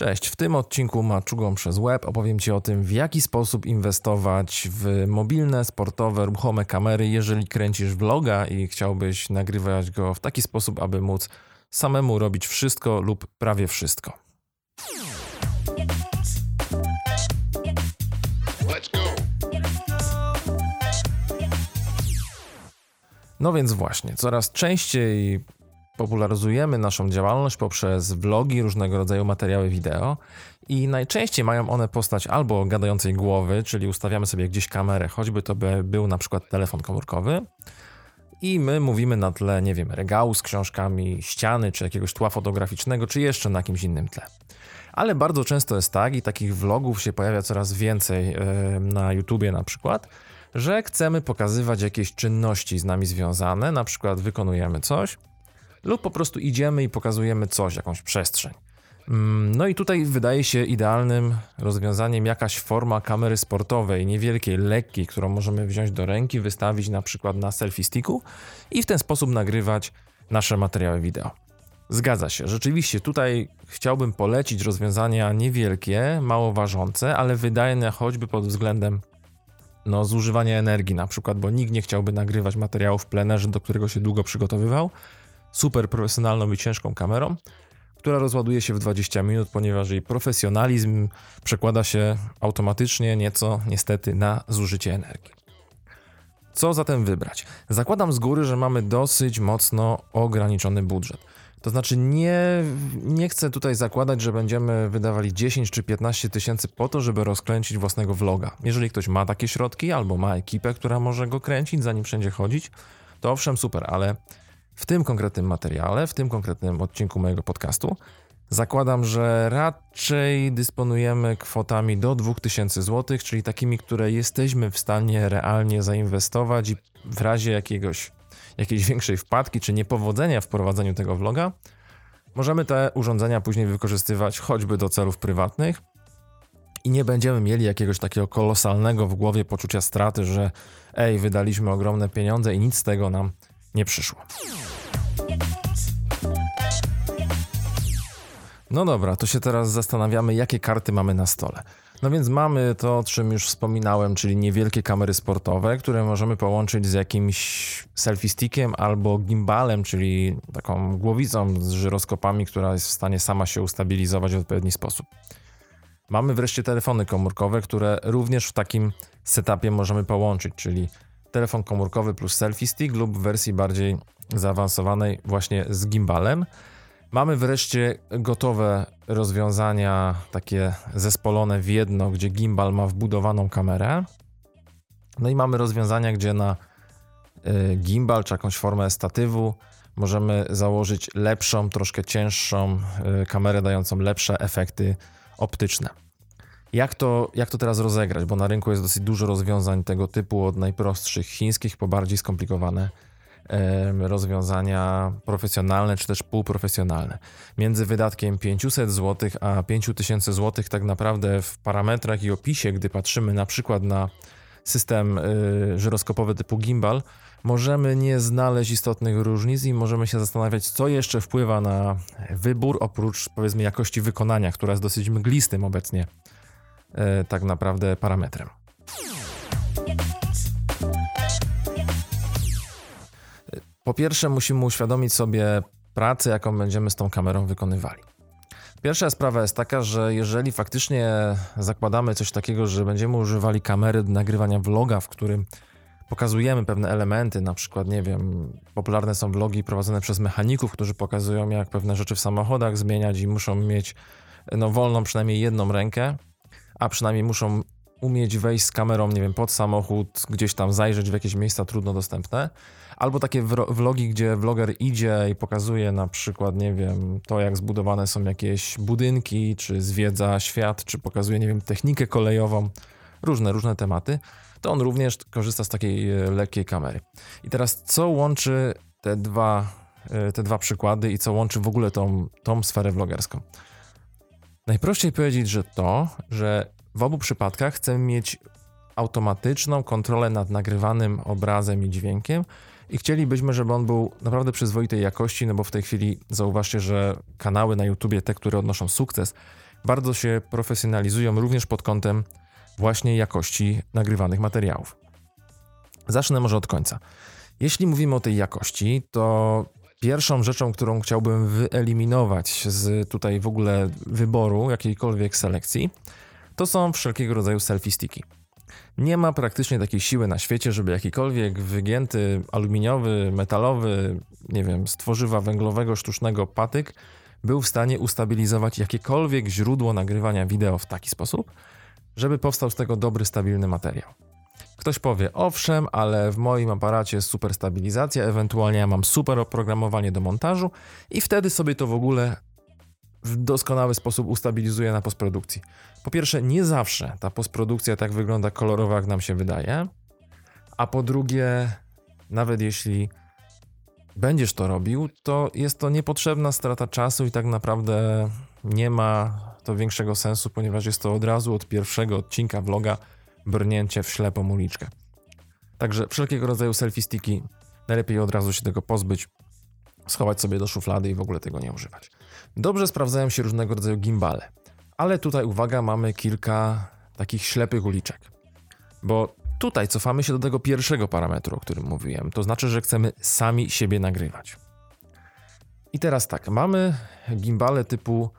Cześć, w tym odcinku Maczugą przez web opowiem Ci o tym, w jaki sposób inwestować w mobilne, sportowe, ruchome kamery, jeżeli kręcisz vloga i chciałbyś nagrywać go w taki sposób, aby móc samemu robić wszystko lub prawie wszystko. No więc właśnie, coraz częściej popularyzujemy naszą działalność poprzez vlogi, różnego rodzaju materiały wideo i najczęściej mają one postać albo gadającej głowy, czyli ustawiamy sobie gdzieś kamerę, choćby to by był na przykład telefon komórkowy i my mówimy na tle, nie wiem, regału z książkami, ściany, czy jakiegoś tła fotograficznego, czy jeszcze na jakimś innym tle. Ale bardzo często jest tak, i takich vlogów się pojawia coraz więcej yy, na YouTubie na przykład, że chcemy pokazywać jakieś czynności z nami związane, na przykład wykonujemy coś, lub po prostu idziemy i pokazujemy coś, jakąś przestrzeń. Mm, no i tutaj wydaje się idealnym rozwiązaniem jakaś forma kamery sportowej, niewielkiej, lekkiej, którą możemy wziąć do ręki, wystawić na przykład na selfie sticku i w ten sposób nagrywać nasze materiały wideo. Zgadza się, rzeczywiście tutaj chciałbym polecić rozwiązania niewielkie, mało ważące, ale wydajne choćby pod względem no, zużywania energii na przykład, bo nikt nie chciałby nagrywać materiału w plenerze, do którego się długo przygotowywał, super profesjonalną i ciężką kamerą, która rozładuje się w 20 minut, ponieważ jej profesjonalizm przekłada się automatycznie nieco niestety na zużycie energii. Co zatem wybrać? Zakładam z góry, że mamy dosyć mocno ograniczony budżet. To znaczy nie, nie chcę tutaj zakładać, że będziemy wydawali 10 czy 15 tysięcy po to, żeby rozkręcić własnego vloga. Jeżeli ktoś ma takie środki albo ma ekipę, która może go kręcić, zanim wszędzie chodzić, to owszem, super, ale w tym konkretnym materiale, w tym konkretnym odcinku mojego podcastu, zakładam, że raczej dysponujemy kwotami do 2000 zł, czyli takimi, które jesteśmy w stanie realnie zainwestować i w razie jakiegoś, jakiejś większej wpadki czy niepowodzenia w prowadzeniu tego vloga, możemy te urządzenia później wykorzystywać choćby do celów prywatnych i nie będziemy mieli jakiegoś takiego kolosalnego w głowie poczucia straty, że ej, wydaliśmy ogromne pieniądze i nic z tego nam nie przyszło. No dobra, to się teraz zastanawiamy, jakie karty mamy na stole. No więc mamy to, o czym już wspominałem, czyli niewielkie kamery sportowe, które możemy połączyć z jakimś selfie stickiem albo gimbalem, czyli taką głowicą z żyroskopami, która jest w stanie sama się ustabilizować w odpowiedni sposób. Mamy wreszcie telefony komórkowe, które również w takim setupie możemy połączyć, czyli telefon komórkowy plus selfie stick lub w wersji bardziej zaawansowanej właśnie z gimbalem. Mamy wreszcie gotowe rozwiązania, takie zespolone w jedno, gdzie gimbal ma wbudowaną kamerę. No i mamy rozwiązania, gdzie na y, gimbal czy jakąś formę statywu możemy założyć lepszą, troszkę cięższą y, kamerę dającą lepsze efekty optyczne. Jak to, jak to teraz rozegrać? Bo na rynku jest dosyć dużo rozwiązań tego typu, od najprostszych chińskich po bardziej skomplikowane rozwiązania profesjonalne czy też półprofesjonalne. Między wydatkiem 500 zł a 5000 zł, tak naprawdę w parametrach i opisie, gdy patrzymy na przykład na system y, żyroskopowy typu gimbal, możemy nie znaleźć istotnych różnic i możemy się zastanawiać, co jeszcze wpływa na wybór, oprócz powiedzmy jakości wykonania, która jest dosyć mglistym obecnie tak naprawdę parametrem. Po pierwsze, musimy uświadomić sobie pracę, jaką będziemy z tą kamerą wykonywali. Pierwsza sprawa jest taka, że jeżeli faktycznie zakładamy coś takiego, że będziemy używali kamery do nagrywania vloga, w którym pokazujemy pewne elementy, na przykład, nie wiem, popularne są vlogi prowadzone przez mechaników, którzy pokazują, jak pewne rzeczy w samochodach zmieniać i muszą mieć no, wolną przynajmniej jedną rękę, a przynajmniej muszą umieć wejść z kamerą, nie wiem, pod samochód, gdzieś tam zajrzeć w jakieś miejsca trudno dostępne. Albo takie vlogi, gdzie vloger idzie i pokazuje na przykład, nie wiem, to jak zbudowane są jakieś budynki, czy zwiedza świat, czy pokazuje, nie wiem, technikę kolejową, różne, różne tematy, to on również korzysta z takiej e, lekkiej kamery. I teraz co łączy te dwa, e, te dwa przykłady i co łączy w ogóle tą, tą sferę vlogerską? Najprościej powiedzieć, że to, że w obu przypadkach chcemy mieć automatyczną kontrolę nad nagrywanym obrazem i dźwiękiem i chcielibyśmy, żeby on był naprawdę przyzwoitej jakości, no bo w tej chwili zauważcie, że kanały na YouTubie, te, które odnoszą sukces, bardzo się profesjonalizują również pod kątem właśnie jakości nagrywanych materiałów. Zacznę może od końca. Jeśli mówimy o tej jakości, to pierwszą rzeczą, którą chciałbym wyeliminować z tutaj w ogóle wyboru jakiejkolwiek selekcji, to są wszelkiego rodzaju selfie sticky. Nie ma praktycznie takiej siły na świecie, żeby jakikolwiek wygięty aluminiowy, metalowy, nie wiem, z tworzywa węglowego sztucznego patyk był w stanie ustabilizować jakiekolwiek źródło nagrywania wideo w taki sposób, żeby powstał z tego dobry, stabilny materiał. Ktoś powie, owszem, ale w moim aparacie jest super stabilizacja, ewentualnie ja mam super oprogramowanie do montażu i wtedy sobie to w ogóle w doskonały sposób ustabilizuje na postprodukcji. Po pierwsze, nie zawsze ta postprodukcja tak wygląda kolorowo, jak nam się wydaje, a po drugie, nawet jeśli będziesz to robił, to jest to niepotrzebna strata czasu i tak naprawdę nie ma to większego sensu, ponieważ jest to od razu od pierwszego odcinka vloga brnięcie w ślepą uliczkę. Także wszelkiego rodzaju selfie sticki najlepiej od razu się tego pozbyć, schować sobie do szuflady i w ogóle tego nie używać. Dobrze sprawdzają się różnego rodzaju gimbale, ale tutaj uwaga, mamy kilka takich ślepych uliczek. Bo tutaj cofamy się do tego pierwszego parametru, o którym mówiłem. To znaczy, że chcemy sami siebie nagrywać. I teraz tak, mamy gimbale typu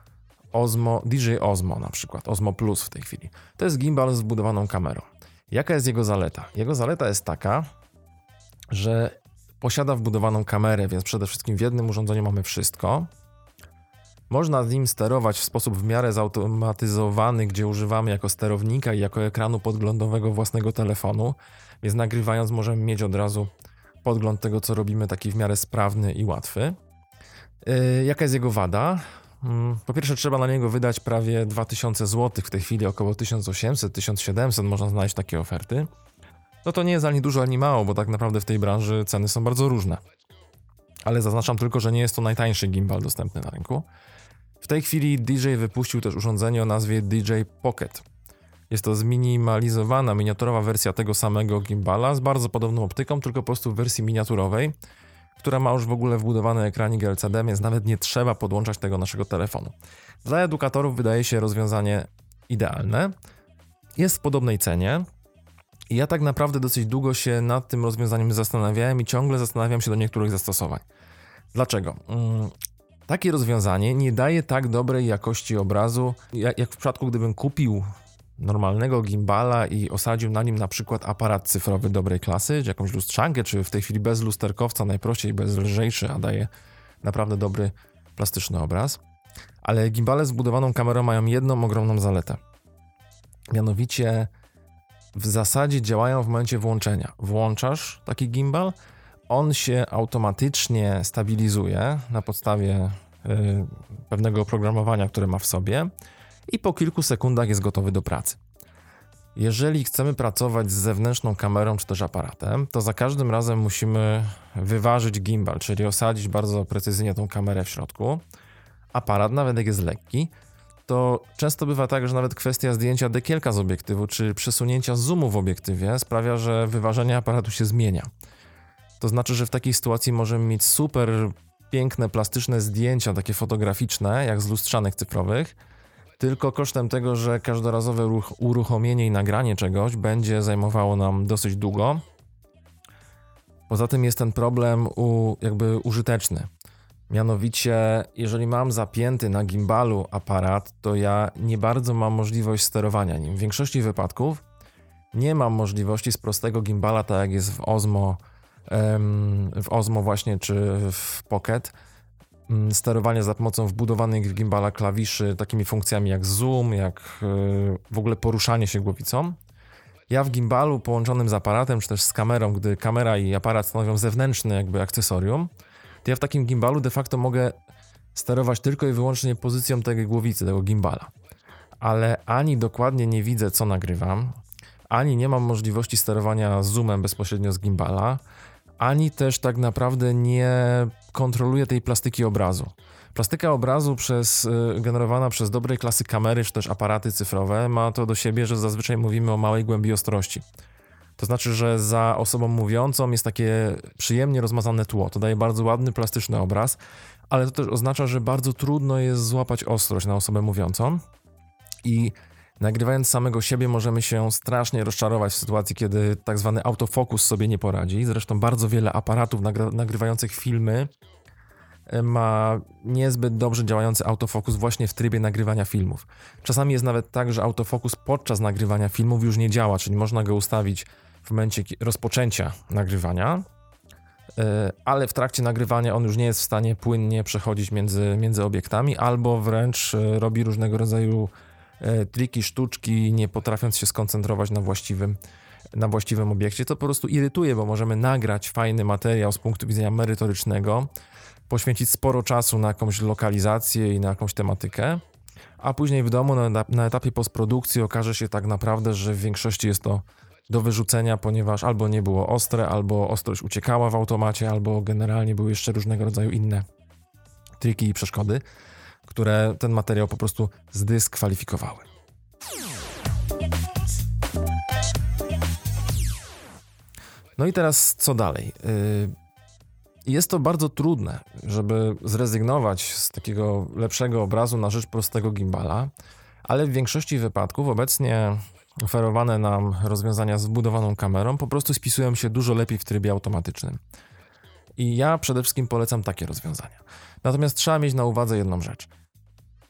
Osmo, DJ Osmo na przykład, Osmo Plus w tej chwili. To jest gimbal z wbudowaną kamerą. Jaka jest jego zaleta? Jego zaleta jest taka, że posiada wbudowaną kamerę, więc przede wszystkim w jednym urządzeniu mamy wszystko. Można z nim sterować w sposób w miarę zautomatyzowany, gdzie używamy jako sterownika i jako ekranu podglądowego własnego telefonu, więc nagrywając możemy mieć od razu podgląd tego, co robimy, taki w miarę sprawny i łatwy. Yy, jaka jest jego wada? Mm, po pierwsze, trzeba na niego wydać prawie 2000 zł, w tej chwili około 1800-1700 można znaleźć takie oferty. No to nie jest ani dużo, ani mało, bo tak naprawdę w tej branży ceny są bardzo różne. Ale zaznaczam tylko, że nie jest to najtańszy gimbal dostępny na rynku. W tej chwili DJ wypuścił też urządzenie o nazwie DJ Pocket. Jest to zminimalizowana, miniaturowa wersja tego samego gimbala z bardzo podobną optyką, tylko po prostu w wersji miniaturowej która ma już w ogóle wbudowany ekranik LCD, więc nawet nie trzeba podłączać tego naszego telefonu. Dla edukatorów wydaje się rozwiązanie idealne. Jest w podobnej cenie. Ja tak naprawdę dosyć długo się nad tym rozwiązaniem zastanawiałem i ciągle zastanawiam się do niektórych zastosowań. Dlaczego? Mm, takie rozwiązanie nie daje tak dobrej jakości obrazu, jak w przypadku, gdybym kupił normalnego gimbala i osadził na nim na przykład aparat cyfrowy dobrej klasy, czy jakąś lustrzankę, czy w tej chwili bez lusterkowca, najprościej, bez lżejszy, a daje naprawdę dobry plastyczny obraz. Ale gimbale z budowaną kamerą mają jedną ogromną zaletę. Mianowicie w zasadzie działają w momencie włączenia. Włączasz taki gimbal, on się automatycznie stabilizuje na podstawie y, pewnego oprogramowania, które ma w sobie i po kilku sekundach jest gotowy do pracy. Jeżeli chcemy pracować z zewnętrzną kamerą czy też aparatem, to za każdym razem musimy wyważyć gimbal, czyli osadzić bardzo precyzyjnie tą kamerę w środku. Aparat, nawet jak jest lekki, to często bywa tak, że nawet kwestia zdjęcia dekielka z obiektywu czy przesunięcia zoomu w obiektywie sprawia, że wyważenie aparatu się zmienia. To znaczy, że w takiej sytuacji możemy mieć super piękne, plastyczne zdjęcia, takie fotograficzne, jak z lustrzanych cyfrowych, tylko kosztem tego, że każdorazowe uruchomienie i nagranie czegoś będzie zajmowało nam dosyć długo. Poza tym jest ten problem u, jakby użyteczny. Mianowicie, jeżeli mam zapięty na gimbalu aparat, to ja nie bardzo mam możliwość sterowania nim. W większości wypadków nie mam możliwości z prostego gimbala, tak jak jest w Osmo, w Osmo właśnie czy w Pocket, Mm, sterowanie za pomocą wbudowanych w gimbala klawiszy, takimi funkcjami jak zoom, jak e, w ogóle poruszanie się głowicą. Ja w gimbalu połączonym z aparatem, czy też z kamerą, gdy kamera i aparat stanowią zewnętrzne jakby akcesorium, to ja w takim gimbalu de facto mogę sterować tylko i wyłącznie pozycją tej głowicy, tego gimbala. Ale ani dokładnie nie widzę, co nagrywam, ani nie mam możliwości sterowania zoomem bezpośrednio z gimbala, ani też tak naprawdę nie kontroluje tej plastyki obrazu. Plastyka obrazu przez, y, generowana przez dobrej klasy kamery czy też aparaty cyfrowe ma to do siebie, że zazwyczaj mówimy o małej głębi ostrości. To znaczy, że za osobą mówiącą jest takie przyjemnie rozmazane tło. To daje bardzo ładny, plastyczny obraz, ale to też oznacza, że bardzo trudno jest złapać ostrość na osobę mówiącą. I nagrywając samego siebie możemy się strasznie rozczarować w sytuacji, kiedy tak zwany autofokus sobie nie poradzi. Zresztą bardzo wiele aparatów nagrywających filmy e, ma niezbyt dobrze działający autofokus właśnie w trybie nagrywania filmów. Czasami jest nawet tak, że autofokus podczas nagrywania filmów już nie działa, czyli można go ustawić w momencie rozpoczęcia nagrywania, e, ale w trakcie nagrywania on już nie jest w stanie płynnie przechodzić między, między obiektami, albo wręcz e, robi różnego rodzaju triki, sztuczki, nie potrafiąc się skoncentrować na właściwym, na właściwym obiekcie. To po prostu irytuje, bo możemy nagrać fajny materiał z punktu widzenia merytorycznego, poświęcić sporo czasu na jakąś lokalizację i na jakąś tematykę, a później w domu na etapie postprodukcji okaże się tak naprawdę, że w większości jest to do wyrzucenia, ponieważ albo nie było ostre, albo ostrość uciekała w automacie, albo generalnie były jeszcze różnego rodzaju inne triki i przeszkody, które ten materiał po prostu zdyskwalifikowały. No i teraz co dalej? Y, jest to bardzo trudne, żeby zrezygnować z takiego lepszego obrazu na rzecz prostego gimbala, ale w większości wypadków obecnie oferowane nam rozwiązania z wbudowaną kamerą po prostu spisują się dużo lepiej w trybie automatycznym. I ja przede wszystkim polecam takie rozwiązania. Natomiast trzeba mieć na uwadze jedną rzecz.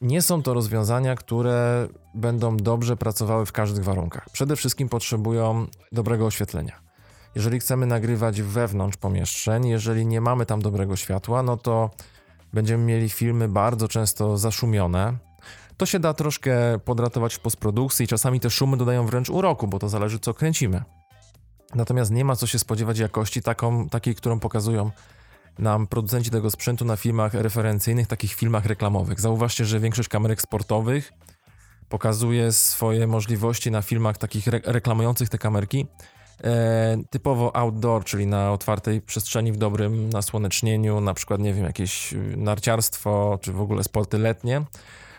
Nie są to rozwiązania, które będą dobrze pracowały w każdych warunkach. Przede wszystkim potrzebują dobrego oświetlenia. Jeżeli chcemy nagrywać wewnątrz pomieszczeń, jeżeli nie mamy tam dobrego światła, no to będziemy mieli filmy bardzo często zaszumione, to się da troszkę podratować w postprodukcji czasami te szumy dodają wręcz uroku, bo to zależy co kręcimy. Natomiast nie ma co się spodziewać jakości taką, takiej, którą pokazują nam producenci tego sprzętu na filmach referencyjnych, takich filmach reklamowych. Zauważcie, że większość kamerek sportowych pokazuje swoje możliwości na filmach takich re reklamujących te kamerki e, typowo outdoor, czyli na otwartej przestrzeni w dobrym nasłonecznieniu, na przykład, nie wiem, jakieś narciarstwo, czy w ogóle sporty letnie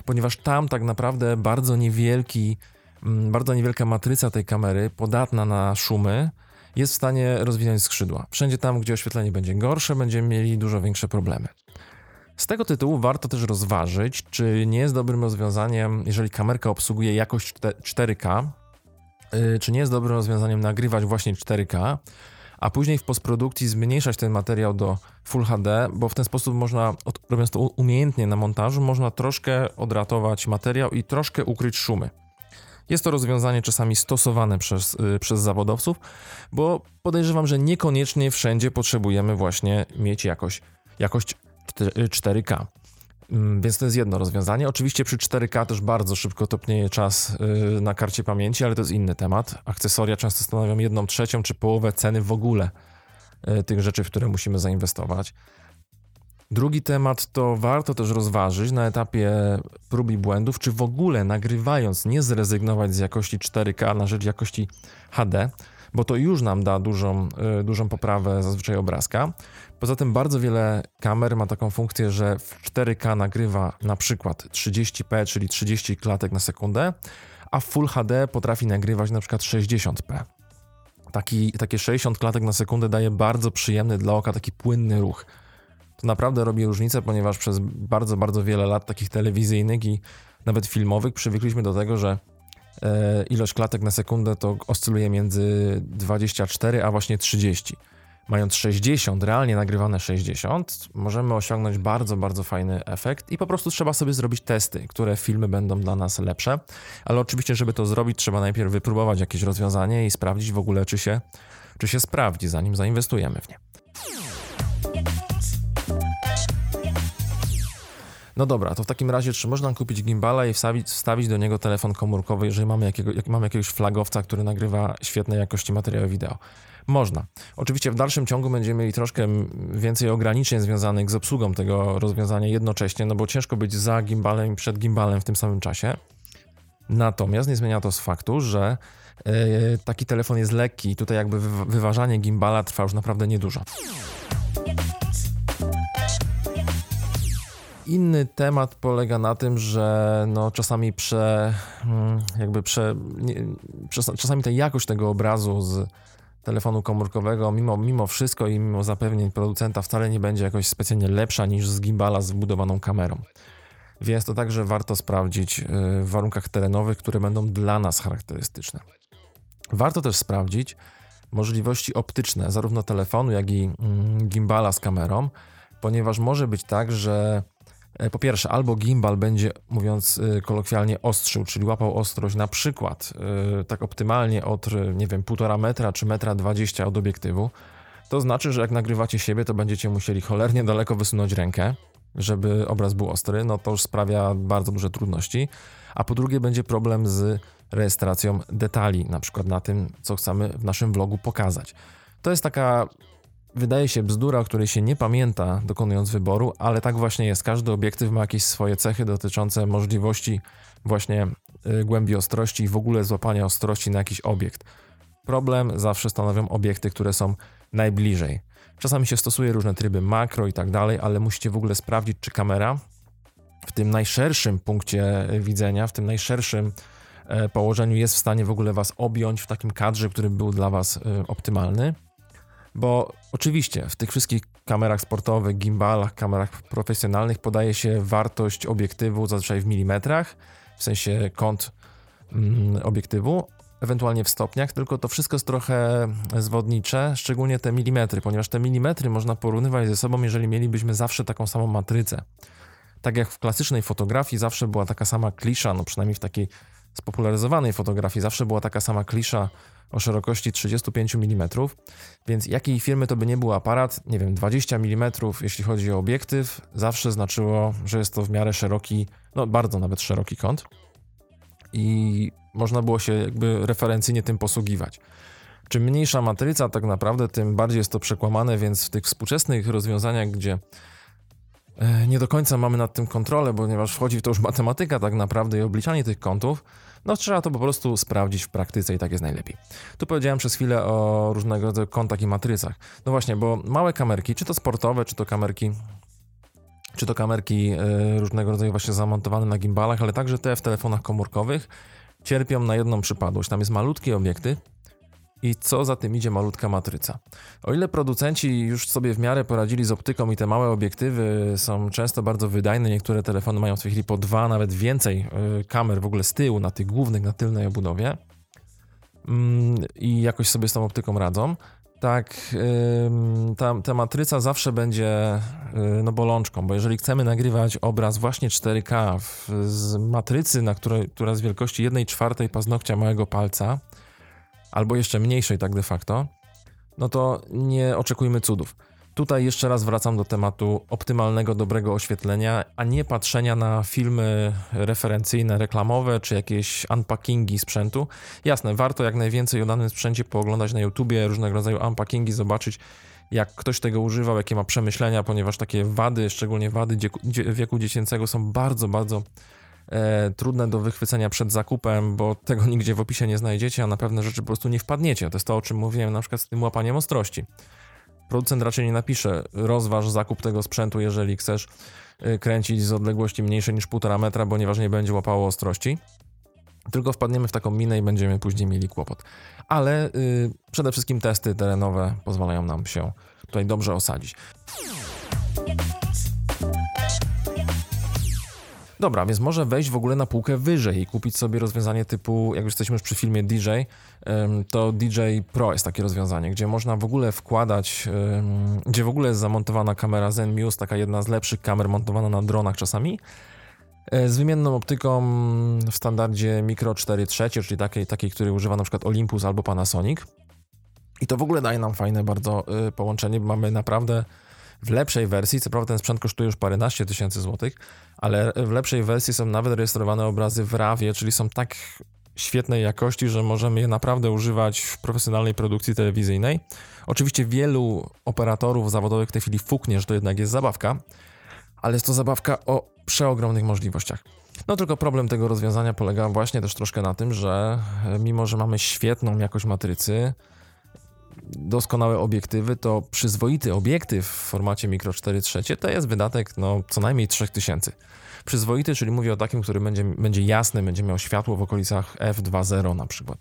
ponieważ tam tak naprawdę bardzo niewielki, mm, bardzo niewielka matryca tej kamery, podatna na szumy, jest w stanie rozwinąć skrzydła. Wszędzie tam, gdzie oświetlenie będzie gorsze, będziemy mieli dużo większe problemy. Z tego tytułu warto też rozważyć, czy nie jest dobrym rozwiązaniem, jeżeli kamerka obsługuje jakość 4K, y, czy nie jest dobrym rozwiązaniem nagrywać właśnie 4K, a później w postprodukcji zmniejszać ten materiał do Full HD, bo w ten sposób można, robiąc to umiejętnie na montażu, można troszkę odratować materiał i troszkę ukryć szumy. Jest to rozwiązanie czasami stosowane przez, yy, przez zawodowców, bo podejrzewam, że niekoniecznie wszędzie potrzebujemy właśnie mieć jakość, jakość 4K. Mm, więc to jest jedno rozwiązanie. Oczywiście przy 4K też bardzo szybko topnieje czas y, na karcie pamięci, ale to jest inny temat. Akcesoria często stanowią jedną trzecią czy połowę ceny w ogóle y, tych rzeczy, w które musimy zainwestować. Drugi temat to warto też rozważyć na etapie prób i błędów, czy w ogóle nagrywając nie zrezygnować z jakości 4K na rzecz jakości HD, bo to już nam da dużą, y, dużą poprawę zazwyczaj obrazka. Poza tym bardzo wiele kamer ma taką funkcję, że w 4K nagrywa na przykład 30p, czyli 30 klatek na sekundę, a w Full HD potrafi nagrywać na przykład 60p. Taki, takie 60 klatek na sekundę daje bardzo przyjemny dla oka taki płynny ruch. To naprawdę robi różnicę, ponieważ przez bardzo, bardzo wiele lat takich telewizyjnych i nawet filmowych przywykliśmy do tego, że e, ilość klatek na sekundę to oscyluje między 24 a właśnie 30 mając 60, realnie nagrywane 60, możemy osiągnąć bardzo, bardzo fajny efekt i po prostu trzeba sobie zrobić testy, które filmy będą dla nas lepsze. Ale oczywiście, żeby to zrobić, trzeba najpierw wypróbować jakieś rozwiązanie i sprawdzić w ogóle, czy się, czy się sprawdzi, zanim zainwestujemy w nie. No dobra, to w takim razie, czy można kupić gimbala i wstawić, wstawić do niego telefon komórkowy, jeżeli mamy, jakiego, jak mamy jakiegoś flagowca, który nagrywa świetnej jakości materiały wideo? Można. Oczywiście w dalszym ciągu będziemy mieli troszkę więcej ograniczeń związanych z obsługą tego rozwiązania jednocześnie, no bo ciężko być za gimbalem i przed gimbalem w tym samym czasie. Natomiast nie zmienia to z faktu, że yy, taki telefon jest lekki i tutaj jakby wyważanie gimbala trwa już naprawdę niedużo. Inny temat polega na tym, że no czasami prze, mm, jakby prze, nie, czasami ta jakość tego obrazu z telefonu komórkowego, mimo, mimo wszystko i mimo zapewnień producenta, wcale nie będzie jakoś specjalnie lepsza niż z gimbala z wbudowaną kamerą. więc to także warto sprawdzić y, w warunkach terenowych, które będą dla nas charakterystyczne. Warto też sprawdzić możliwości optyczne zarówno telefonu, jak i mm, gimbala z kamerą, ponieważ może być tak, że po pierwsze, albo gimbal będzie, mówiąc y, kolokwialnie, ostrzył, czyli łapał ostrość na przykład y, tak optymalnie od, nie wiem, półtora metra czy metra dwadzieścia od obiektywu. To znaczy, że jak nagrywacie siebie, to będziecie musieli cholernie daleko wysunąć rękę, żeby obraz był ostry, no to już sprawia bardzo duże trudności. A po drugie, będzie problem z rejestracją detali, na przykład na tym, co chcemy w naszym vlogu pokazać. To jest taka, wydaje się, bzdura, której się nie pamięta dokonując wyboru, ale tak właśnie jest. Każdy obiektyw ma jakieś swoje cechy dotyczące możliwości właśnie y, głębi ostrości i w ogóle złapania ostrości na jakiś obiekt. Problem zawsze stanowią obiekty, które są najbliżej. Czasami się stosuje różne tryby makro i tak dalej, ale musicie w ogóle sprawdzić, czy kamera w tym najszerszym punkcie widzenia, w tym najszerszym e, położeniu jest w stanie w ogóle Was objąć w takim kadrze, który był dla Was optymalny. Bo oczywiście w tych wszystkich kamerach sportowych, gimbalach, kamerach profesjonalnych podaje się wartość obiektywu zazwyczaj w milimetrach, w sensie kąt mm, obiektywu, ewentualnie w stopniach, tylko to wszystko jest trochę zwodnicze, szczególnie te milimetry, ponieważ te milimetry można porównywać ze sobą, jeżeli mielibyśmy zawsze taką samą matrycę. Tak jak w klasycznej fotografii zawsze była taka sama klisza, no przynajmniej w takiej spopularyzowanej fotografii zawsze była taka sama klisza o szerokości 35 mm, więc jakiej firmy to by nie był aparat, nie wiem, 20 mm, jeśli chodzi o obiektyw, zawsze znaczyło, że jest to w miarę szeroki, no bardzo nawet szeroki kąt. I można było się jakby referencyjnie tym posługiwać. Czym mniejsza matryca, tak naprawdę, tym bardziej jest to przekłamane, więc w tych współczesnych rozwiązaniach, gdzie nie do końca mamy nad tym kontrolę, ponieważ wchodzi w to już matematyka tak naprawdę i obliczanie tych kątów, no trzeba to po prostu sprawdzić w praktyce i tak jest najlepiej. Tu powiedziałem przez chwilę o różnego rodzaju kątach i matrycach. No właśnie, bo małe kamerki, czy to sportowe, czy to kamerki czy to kamerki e, różnego rodzaju właśnie zamontowane na gimbalach, ale także te w telefonach komórkowych, cierpią na jedną przypadłość. Tam jest malutki obiekty i co za tym idzie malutka matryca. O ile producenci już sobie w miarę poradzili z optyką i te małe obiektywy są często bardzo wydajne, niektóre telefony mają w tej chwili po dwa, nawet więcej y, kamer w ogóle z tyłu, na tych głównych, na tylnej obudowie mm, i jakoś sobie z tą optyką radzą, tak ta, ta matryca zawsze będzie y, no, bolączką, bo jeżeli chcemy nagrywać obraz właśnie 4K w, z matrycy, na której, która jest wielkości 1 czwartej paznokcia małego palca, albo jeszcze mniejszej tak de facto, no to nie oczekujmy cudów. Tutaj jeszcze raz wracam do tematu optymalnego, dobrego oświetlenia, a nie patrzenia na filmy referencyjne, reklamowe czy jakieś unpackingi sprzętu. Jasne, warto jak najwięcej o danym sprzęcie pooglądać na YouTubie, różnego rodzaju unpackingi, zobaczyć jak ktoś tego używał, jakie ma przemyślenia, ponieważ takie wady, szczególnie wady wieku dziecięcego są bardzo, bardzo e, trudne do wychwycenia przed zakupem, bo tego nigdzie w opisie nie znajdziecie, a na pewne rzeczy po prostu nie wpadniecie. To jest to, o czym mówiłem na przykład z tym łapaniem ostrości. Producent raczej nie napisze, rozważ zakup tego sprzętu, jeżeli chcesz y, kręcić z odległości mniejszej niż 1,5 metra, ponieważ nie będzie łapało ostrości. Tylko wpadniemy w taką minę i będziemy później mieli kłopot. Ale yy, przede wszystkim testy terenowe pozwalają nam się tutaj dobrze osadzić. Dobra, więc może wejść w ogóle na półkę wyżej i kupić sobie rozwiązanie typu, jak już jesteśmy już przy filmie DJ, to DJ Pro jest takie rozwiązanie, gdzie można w ogóle wkładać, gdzie w ogóle jest zamontowana kamera Zenmuse, taka jedna z lepszych kamer montowana na dronach czasami, e, z wymienną optyką w standardzie Micro 4 trzecie, czyli takiej, takiej, której używa na przykład Olympus albo Panasonic. I to w ogóle daje nam fajne bardzo y, połączenie, mamy naprawdę w lepszej wersji, co prawda ten sprzęt kosztuje już paręnaście tysięcy złotych, ale w lepszej wersji są nawet rejestrowane obrazy w RAWie, czyli są tak świetnej jakości, że możemy je naprawdę używać w profesjonalnej produkcji telewizyjnej. Oczywiście wielu operatorów zawodowych w tej chwili fuknie, że to jednak jest zabawka, ale jest to zabawka o przeogromnych możliwościach. No tylko problem tego rozwiązania polega właśnie też troszkę na tym, że mimo, że mamy świetną jakość matrycy, doskonałe obiektywy, to przyzwoity obiektyw w formacie Micro 4 trzecie to jest wydatek no, co najmniej 3000. Przyzwoity, czyli mówię o takim, który będzie, będzie jasny, będzie miał światło w okolicach f2.0 na przykład.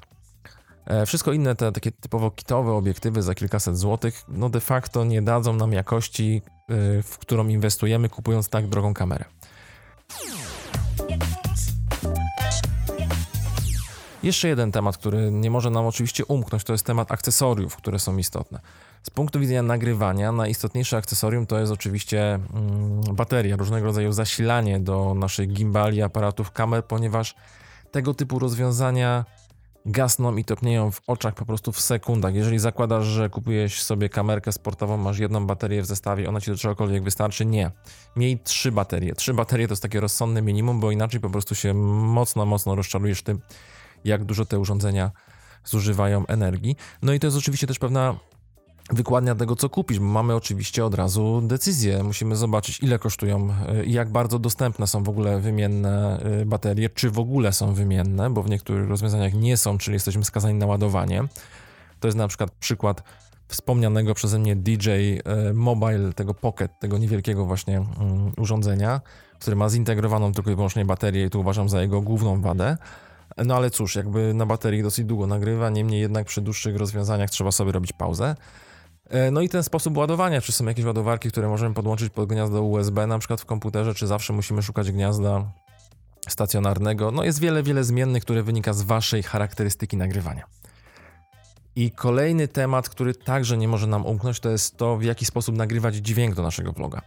E, wszystko inne, te takie typowo kitowe obiektywy za kilkaset złotych, no de facto nie dadzą nam jakości, e, w którą inwestujemy kupując tak drogą kamerę. Jeszcze jeden temat, który nie może nam oczywiście umknąć, to jest temat akcesoriów, które są istotne. Z punktu widzenia nagrywania, najistotniejsze akcesorium to jest oczywiście mm, bateria, różnego rodzaju zasilanie do naszych gimbali, aparatów, kamer, ponieważ tego typu rozwiązania gasną i topnieją w oczach po prostu w sekundach. Jeżeli zakładasz, że kupujesz sobie kamerkę sportową, masz jedną baterię w zestawie, ona ci do czegokolwiek wystarczy, nie. Miej trzy baterie. Trzy baterie to jest takie rozsądne minimum, bo inaczej po prostu się mocno, mocno rozczarujesz tym, jak dużo te urządzenia zużywają energii. No i to jest oczywiście też pewna wykładnia tego, co kupisz. Mamy oczywiście od razu decyzję. Musimy zobaczyć, ile kosztują i jak bardzo dostępne są w ogóle wymienne y, baterie, czy w ogóle są wymienne, bo w niektórych rozwiązaniach nie są, czyli jesteśmy skazani na ładowanie. To jest na przykład przykład wspomnianego przeze mnie DJ y, Mobile, tego Pocket, tego niewielkiego właśnie mm, urządzenia, który ma zintegrowaną tylko i wyłącznie baterię i tu uważam za jego główną wadę. No ale cóż, jakby na baterii dosyć długo nagrywa, niemniej jednak przy dłuższych rozwiązaniach trzeba sobie robić pauzę. E, no i ten sposób ładowania, czy są jakieś ładowarki, które możemy podłączyć pod gniazdo USB na przykład w komputerze, czy zawsze musimy szukać gniazda stacjonarnego. No jest wiele, wiele zmiennych, które wynika z waszej charakterystyki nagrywania. I kolejny temat, który także nie może nam umknąć, to jest to, w jaki sposób nagrywać dźwięk do naszego vloga.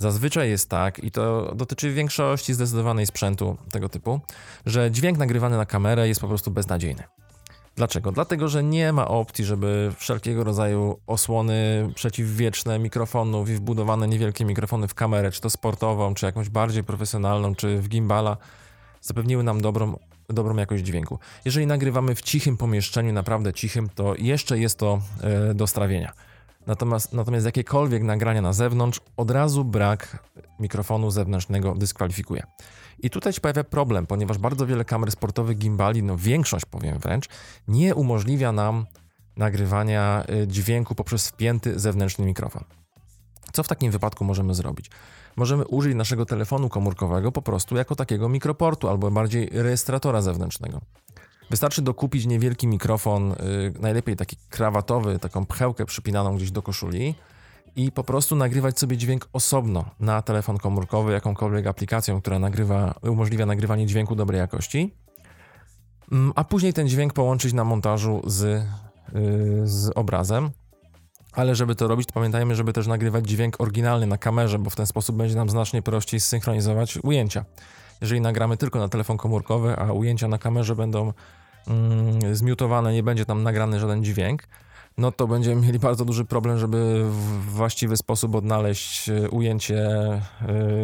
Zazwyczaj jest tak, i to dotyczy większości zdecydowanej sprzętu tego typu, że dźwięk nagrywany na kamerę jest po prostu beznadziejny. Dlaczego? Dlatego, że nie ma opcji, żeby wszelkiego rodzaju osłony przeciwwieczne mikrofonów i wbudowane niewielkie mikrofony w kamerę, czy to sportową, czy jakąś bardziej profesjonalną, czy w gimbala, zapewniły nam dobrą, dobrą jakość dźwięku. Jeżeli nagrywamy w cichym pomieszczeniu, naprawdę cichym, to jeszcze jest to e, do strawienia. Natomiast, natomiast jakiekolwiek nagrania na zewnątrz, od razu brak mikrofonu zewnętrznego dyskwalifikuje. I tutaj się pojawia problem, ponieważ bardzo wiele kamer sportowych gimbali, no większość powiem wręcz, nie umożliwia nam nagrywania y, dźwięku poprzez wpięty zewnętrzny mikrofon. Co w takim wypadku możemy zrobić? Możemy użyć naszego telefonu komórkowego po prostu jako takiego mikroportu albo bardziej rejestratora zewnętrznego. Wystarczy dokupić niewielki mikrofon, yy, najlepiej taki krawatowy, taką pchełkę przypinaną gdzieś do koszuli i po prostu nagrywać sobie dźwięk osobno na telefon komórkowy, jakąkolwiek aplikacją, która nagrywa, umożliwia nagrywanie dźwięku dobrej jakości, mm, a później ten dźwięk połączyć na montażu z, yy, z obrazem. Ale żeby to robić, to pamiętajmy, żeby też nagrywać dźwięk oryginalny na kamerze, bo w ten sposób będzie nam znacznie prościej zsynchronizować ujęcia. Jeżeli nagramy tylko na telefon komórkowy, a ujęcia na kamerze będą mm, zmiutowane, nie będzie tam nagrany żaden dźwięk, no to będziemy mieli bardzo duży problem, żeby w właściwy sposób odnaleźć e, ujęcie e,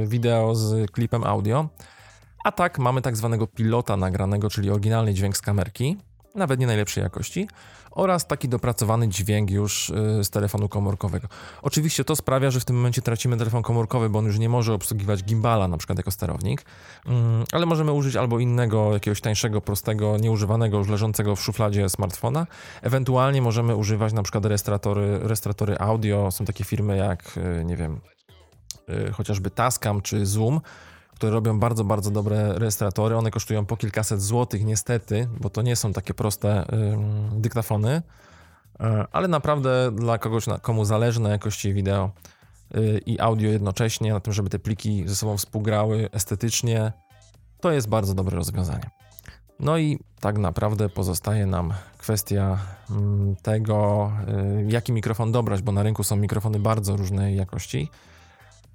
wideo z klipem audio. A tak mamy tak zwanego pilota nagranego, czyli oryginalny dźwięk z kamerki, nawet nie najlepszej jakości, oraz taki dopracowany dźwięk już y, z telefonu komórkowego. Oczywiście to sprawia, że w tym momencie tracimy telefon komórkowy, bo on już nie może obsługiwać gimbala, na przykład jako sterownik, mm, ale możemy użyć albo innego, jakiegoś tańszego, prostego, nieużywanego, już leżącego w szufladzie smartfona. Ewentualnie możemy używać na przykład rejestratory, rejestratory audio. Są takie firmy jak, y, nie wiem, y, chociażby Tascam czy Zoom, które robią bardzo, bardzo dobre rejestratory. One kosztują po kilkaset złotych, niestety, bo to nie są takie proste yy, dyktafony, yy, ale naprawdę dla kogoś, komu zależy na jakości wideo yy, i audio jednocześnie, na tym, żeby te pliki ze sobą współgrały estetycznie, to jest bardzo dobre rozwiązanie. No i tak naprawdę pozostaje nam kwestia tego, y, jaki mikrofon dobrać, bo na rynku są mikrofony bardzo różnej jakości.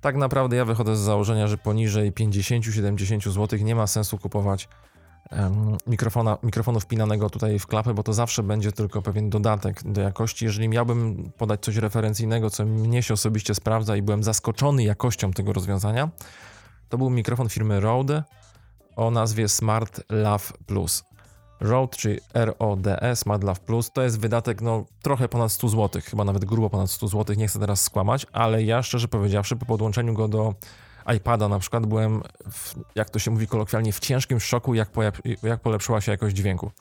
Tak naprawdę ja wychodzę z założenia, że poniżej 50-70 zł nie ma sensu kupować mikrofona, mikrofonu wpinanego tutaj w klapę, bo to zawsze będzie tylko pewien dodatek do jakości. Jeżeli miałbym podać coś referencyjnego, co mnie się osobiście sprawdza i byłem zaskoczony jakością tego rozwiązania, to był mikrofon firmy Rode o nazwie Smart Lav Plus. Rode, czyli RODE, Smart Love Plus, to jest wydatek no trochę ponad 100 zł, chyba nawet grubo ponad 100 zł, nie chcę teraz skłamać, ale ja szczerze powiedziawszy po podłączeniu go do iPada na przykład byłem, w, jak to się mówi kolokwialnie, w ciężkim szoku, jak, jak polepszyła się jakość dźwięku.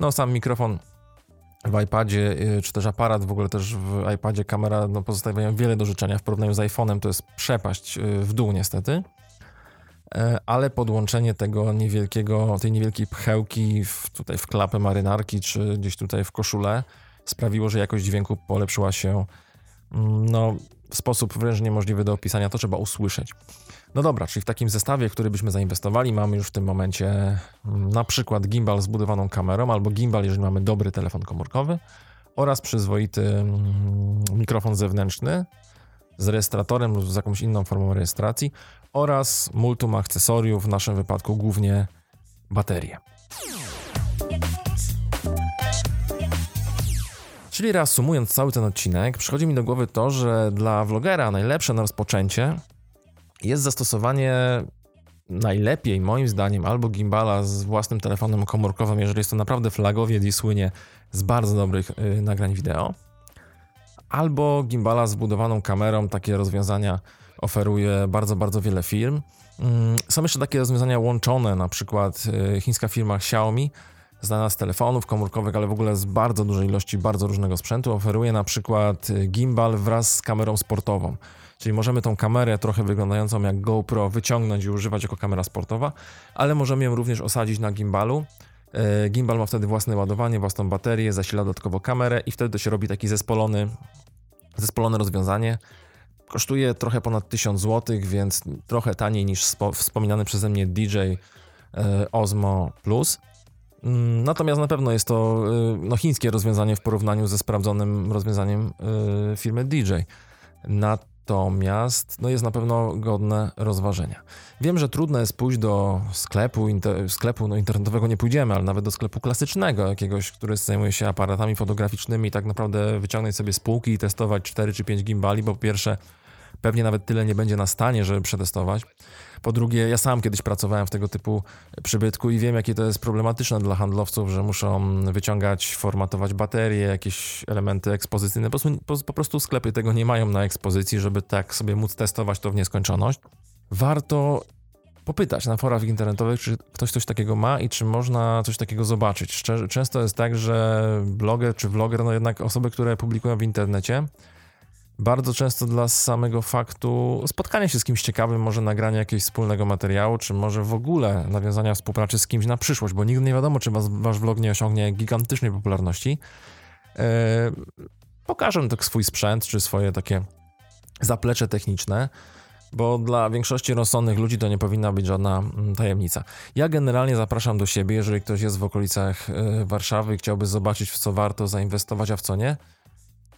No sam mikrofon w iPadzie, y, czy też aparat, w ogóle też w iPadzie kamera no, pozostawiają wiele do życzenia w porównaniu z iPhone'em, to jest przepaść y, w dół niestety. E, ale podłączenie tego niewielkiego, tej niewielkiej pchełki w, tutaj w klapę marynarki, czy gdzieś tutaj w koszulę sprawiło, że jakość dźwięku polepszyła się mm, no, w sposób wręcz niemożliwy do opisania, to trzeba usłyszeć. No dobra, czyli w takim zestawie, który byśmy zainwestowali, mamy już w tym momencie mm, na przykład gimbal z budowaną kamerą, albo gimbal, jeżeli mamy dobry telefon komórkowy, oraz przyzwoity mm, mikrofon zewnętrzny z rejestratorem lub z jakąś inną formą rejestracji, oraz multum akcesoriów, w naszym wypadku głównie baterie. Czyli reasumując cały ten odcinek, przychodzi mi do głowy to, że dla vlogera najlepsze na rozpoczęcie jest zastosowanie najlepiej, moim zdaniem, albo gimbala z własnym telefonem komórkowym, jeżeli jest to naprawdę flagowiec i słynie z bardzo dobrych y, nagrań wideo, albo gimbala z budowaną kamerą. Takie rozwiązania oferuje bardzo, bardzo wiele firm. Mm, są jeszcze takie rozwiązania łączone, na przykład y, chińska firma Xiaomi, znana z telefonów komórkowych, ale w ogóle z bardzo dużej ilości bardzo różnego sprzętu, oferuje na przykład y, gimbal wraz z kamerą sportową. Czyli możemy tą kamerę trochę wyglądającą jak GoPro wyciągnąć i używać jako kamera sportowa, ale możemy ją również osadzić na gimbalu. Y, gimbal ma wtedy własne ładowanie, własną baterię, zasila dodatkowo kamerę i wtedy to się robi taki zespolony, zespolone rozwiązanie. Kosztuje trochę ponad 1000 zł, więc trochę taniej niż wspominany przeze mnie DJ Osmo Plus. Mm, natomiast na pewno jest to y, no, chińskie rozwiązanie w porównaniu ze sprawdzonym rozwiązaniem firmy DJ. Natomiast no, jest na pewno godne rozważenia. Wiem, że trudno jest pójść do sklepu, inter, sklepu no, internetowego nie pójdziemy, ale nawet do sklepu klasycznego, jakiegoś, który zajmuje się aparatami fotograficznymi, i tak naprawdę wyciągnąć sobie z półki i testować 4 czy 5 gimbali, bo po pierwsze Pewnie nawet tyle nie będzie na stanie, żeby przetestować. Po drugie, ja sam kiedyś pracowałem w tego typu przybytku i wiem, jakie to jest problematyczne dla handlowców, że muszą wyciągać, formatować baterie, jakieś elementy ekspozycyjne. Po prostu, po, po prostu sklepy tego nie mają na ekspozycji, żeby tak sobie móc testować to w nieskończoność. Warto popytać na forach internetowych, czy ktoś coś takiego ma i czy można coś takiego zobaczyć. Często jest tak, że bloger czy vloger, no jednak osoby, które publikują w internecie, bardzo często dla samego faktu spotkania się z kimś ciekawym, może nagrania jakiegoś wspólnego materiału, czy może w ogóle nawiązania współpracy z kimś na przyszłość, bo nigdy nie wiadomo, czy was, wasz vlog nie osiągnie gigantycznej popularności. Yy, pokażę tak swój sprzęt, czy swoje takie zaplecze techniczne, bo dla większości rozsądnych ludzi to nie powinna być żadna mm, tajemnica. Ja generalnie zapraszam do siebie, jeżeli ktoś jest w okolicach yy, Warszawy i chciałby zobaczyć, w co warto zainwestować, a w co nie,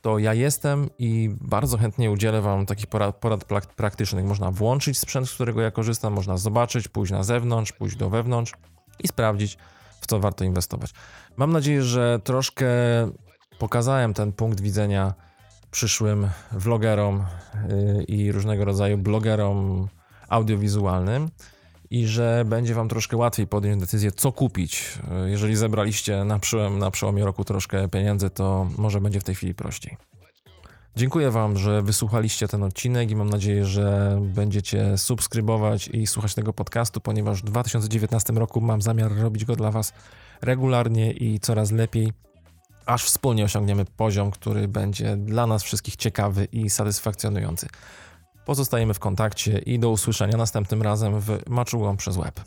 to ja jestem i bardzo chętnie udzielę Wam takich porad, porad praktycznych. Można włączyć sprzęt, z którego ja korzystam, można zobaczyć, pójść na zewnątrz, pójść do wewnątrz i sprawdzić, w co warto inwestować. Mam nadzieję, że troszkę pokazałem ten punkt widzenia przyszłym vlogerom y, i różnego rodzaju blogerom audiowizualnym i że będzie Wam troszkę łatwiej podjąć decyzję, co kupić. Jeżeli zebraliście na, przełom, na przełomie roku troszkę pieniędzy, to może będzie w tej chwili prościej. Dziękuję Wam, że wysłuchaliście ten odcinek i mam nadzieję, że będziecie subskrybować i słuchać tego podcastu, ponieważ w 2019 roku mam zamiar robić go dla Was regularnie i coraz lepiej, aż wspólnie osiągniemy poziom, który będzie dla nas wszystkich ciekawy i satysfakcjonujący. Pozostajemy w kontakcie i do usłyszenia następnym razem w Maczułą przez Web.